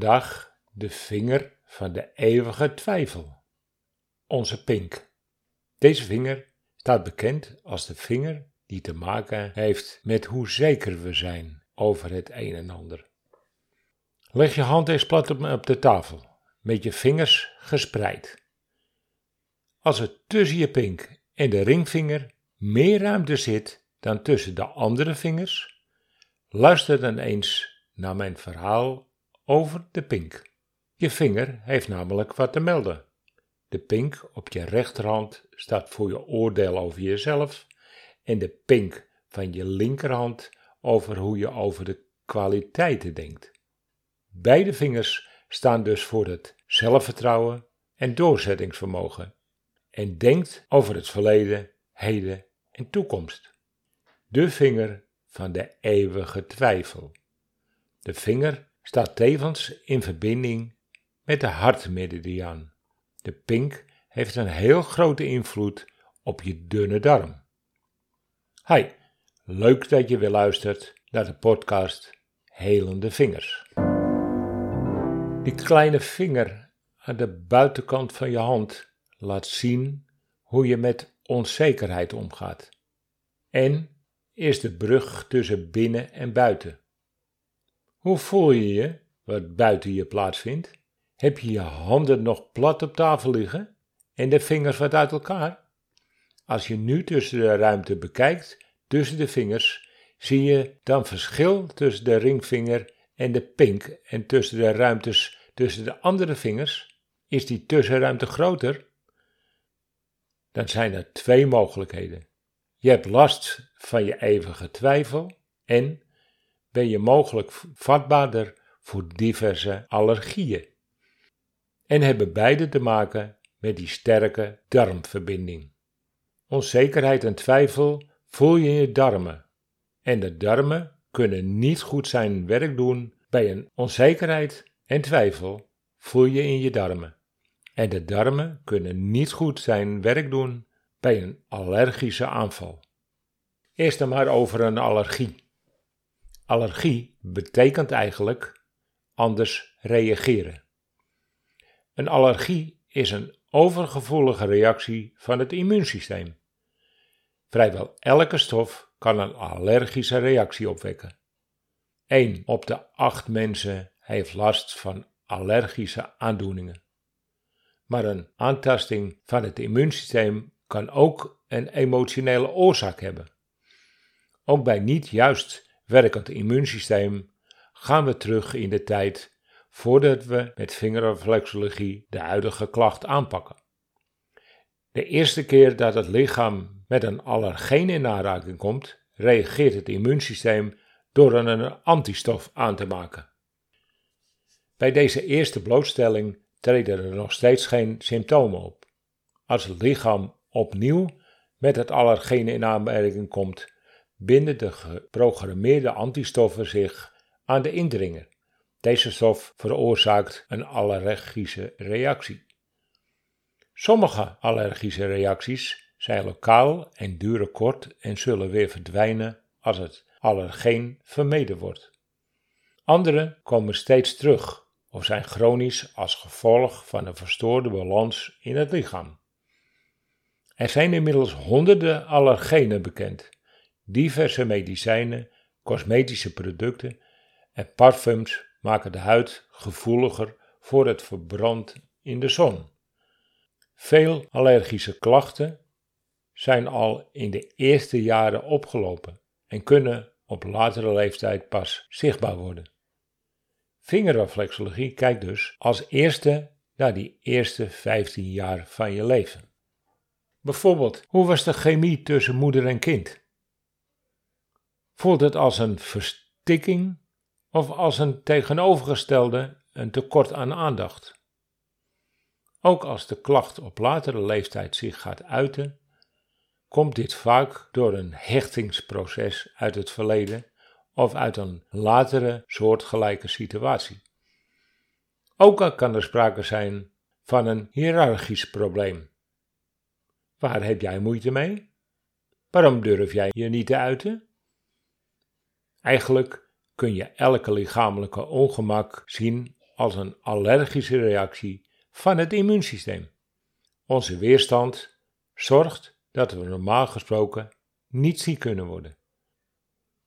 vandaag de vinger van de eeuwige twijfel. Onze pink. Deze vinger staat bekend als de vinger die te maken heeft met hoe zeker we zijn over het een en ander. Leg je hand eens plat op de tafel, met je vingers gespreid. Als er tussen je pink en de ringvinger meer ruimte zit dan tussen de andere vingers, luister dan eens naar mijn verhaal over de pink. Je vinger heeft namelijk wat te melden. De pink op je rechterhand staat voor je oordeel over jezelf en de pink van je linkerhand over hoe je over de kwaliteiten denkt. Beide vingers staan dus voor het zelfvertrouwen en doorzettingsvermogen en denkt over het verleden, heden en toekomst. De vinger van de eeuwige twijfel. De vinger staat tevens in verbinding met de hartmeridiaan. De pink heeft een heel grote invloed op je dunne darm. Hi, leuk dat je weer luistert naar de podcast Helende Vingers. Die kleine vinger aan de buitenkant van je hand laat zien hoe je met onzekerheid omgaat. En is de brug tussen binnen en buiten. Hoe voel je je wat buiten je plaatsvindt? Heb je je handen nog plat op tafel liggen en de vingers wat uit elkaar? Als je nu tussen de ruimte bekijkt, tussen de vingers, zie je dan verschil tussen de ringvinger en de pink en tussen de ruimtes tussen de andere vingers? Is die tussenruimte groter? Dan zijn er twee mogelijkheden. Je hebt last van je eeuwige twijfel en ben je mogelijk vatbaarder voor diverse allergieën. En hebben beide te maken met die sterke darmverbinding. Onzekerheid en twijfel voel je in je darmen. En de darmen kunnen niet goed zijn werk doen bij een onzekerheid en twijfel voel je in je darmen. En de darmen kunnen niet goed zijn werk doen bij een allergische aanval. Eerst dan maar over een allergie. Allergie betekent eigenlijk anders reageren. Een allergie is een overgevoelige reactie van het immuunsysteem. Vrijwel elke stof kan een allergische reactie opwekken. 1 op de 8 mensen heeft last van allergische aandoeningen. Maar een aantasting van het immuunsysteem kan ook een emotionele oorzaak hebben. Ook bij niet juist werkend immuunsysteem gaan we terug in de tijd voordat we met vingerreflexologie de huidige klacht aanpakken. De eerste keer dat het lichaam met een allergeen in aanraking komt, reageert het immuunsysteem door een antistof aan te maken. Bij deze eerste blootstelling treden er nog steeds geen symptomen op. Als het lichaam opnieuw met het allergene in aanmerking komt, binden de geprogrammeerde antistoffen zich aan de indringer. Deze stof veroorzaakt een allergische reactie. Sommige allergische reacties zijn lokaal en duren kort en zullen weer verdwijnen als het allergeen vermeden wordt. Andere komen steeds terug of zijn chronisch als gevolg van een verstoorde balans in het lichaam. Er zijn inmiddels honderden allergenen bekend. Diverse medicijnen, cosmetische producten en parfums maken de huid gevoeliger voor het verbrand in de zon. Veel allergische klachten zijn al in de eerste jaren opgelopen en kunnen op latere leeftijd pas zichtbaar worden. Vingerreflexologie kijkt dus als eerste naar die eerste 15 jaar van je leven. Bijvoorbeeld, hoe was de chemie tussen moeder en kind? Voelt het als een verstikking of als een tegenovergestelde een tekort aan aandacht? Ook als de klacht op latere leeftijd zich gaat uiten, komt dit vaak door een hechtingsproces uit het verleden of uit een latere soortgelijke situatie. Ook kan er sprake zijn van een hiërarchisch probleem. Waar heb jij moeite mee? Waarom durf jij je niet te uiten? Eigenlijk kun je elke lichamelijke ongemak zien als een allergische reactie van het immuunsysteem. Onze weerstand zorgt dat we normaal gesproken niet ziek kunnen worden.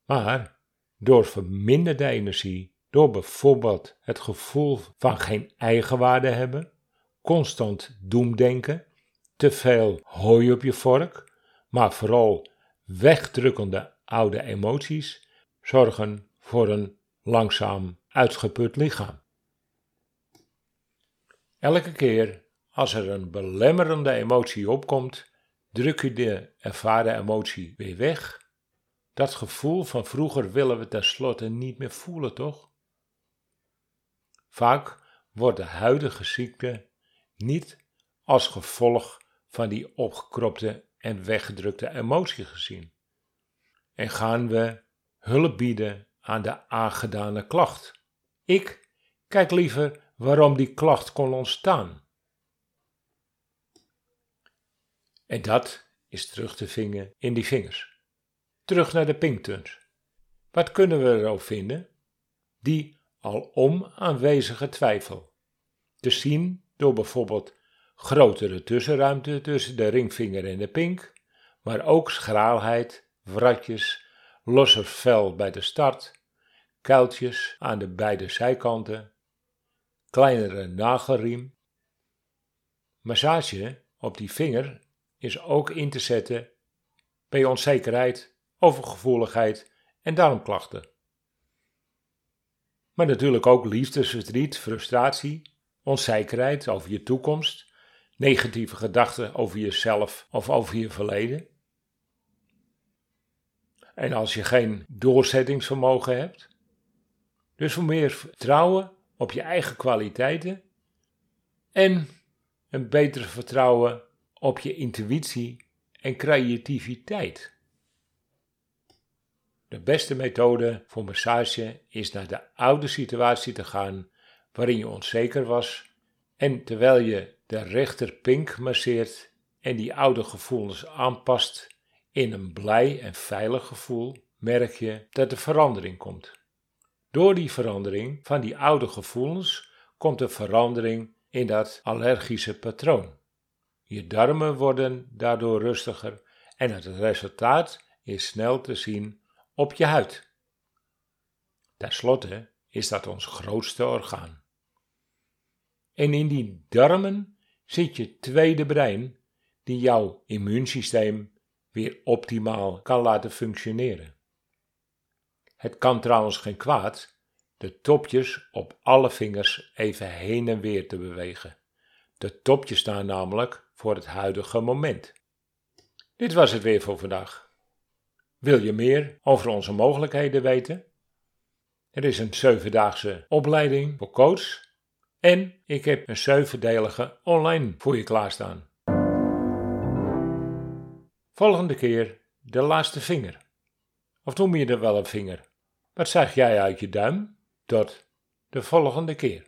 Maar door verminderde energie, door bijvoorbeeld het gevoel van geen eigenwaarde hebben, constant doemdenken, te veel hooi op je vork, maar vooral wegdrukkende oude emoties, zorgen voor een langzaam uitgeput lichaam. Elke keer als er een belemmerende emotie opkomt, druk je de ervaren emotie weer weg. Dat gevoel van vroeger willen we tenslotte niet meer voelen, toch? Vaak wordt de huidige ziekte niet als gevolg van die opgekropte en weggedrukte emotie gezien. En gaan we hulp bieden aan de aangedane klacht. Ik kijk liever waarom die klacht kon ontstaan. En dat is terug te vingen in die vingers. Terug naar de pinktuns. Wat kunnen we erop vinden? Die alom aanwezige twijfel. Te zien door bijvoorbeeld grotere tussenruimte tussen de ringvinger en de pink, maar ook schraalheid, wratjes, losser vel bij de start, kuiltjes aan de beide zijkanten, kleinere nagelriem. Massage op die vinger is ook in te zetten bij onzekerheid, overgevoeligheid en darmklachten. Maar natuurlijk ook liefdesverdriet, frustratie, onzekerheid over je toekomst, negatieve gedachten over jezelf of over je verleden. En als je geen doorzettingsvermogen hebt, dus voor meer vertrouwen op je eigen kwaliteiten en een beter vertrouwen op je intuïtie en creativiteit. De beste methode voor massage is naar de oude situatie te gaan waarin je onzeker was en terwijl je de rechterpink masseert en die oude gevoelens aanpast in een blij en veilig gevoel, merk je dat er verandering komt. Door die verandering van die oude gevoelens komt er verandering in dat allergische patroon. Je darmen worden daardoor rustiger en het resultaat is snel te zien op je huid. Ten slotte is dat ons grootste orgaan. En in die darmen zit je tweede brein, die jouw immuunsysteem weer optimaal kan laten functioneren. Het kan trouwens geen kwaad de topjes op alle vingers even heen en weer te bewegen. De topjes staan namelijk voor het huidige moment. Dit was het weer voor vandaag. Wil je meer over onze mogelijkheden weten? Er is een zevendaagse opleiding voor coach en ik heb een zevendelige online voor je klaarstaan. Volgende keer de laatste vinger. Of noem je er wel een vinger? Wat zeg jij uit je duim? Tot de volgende keer.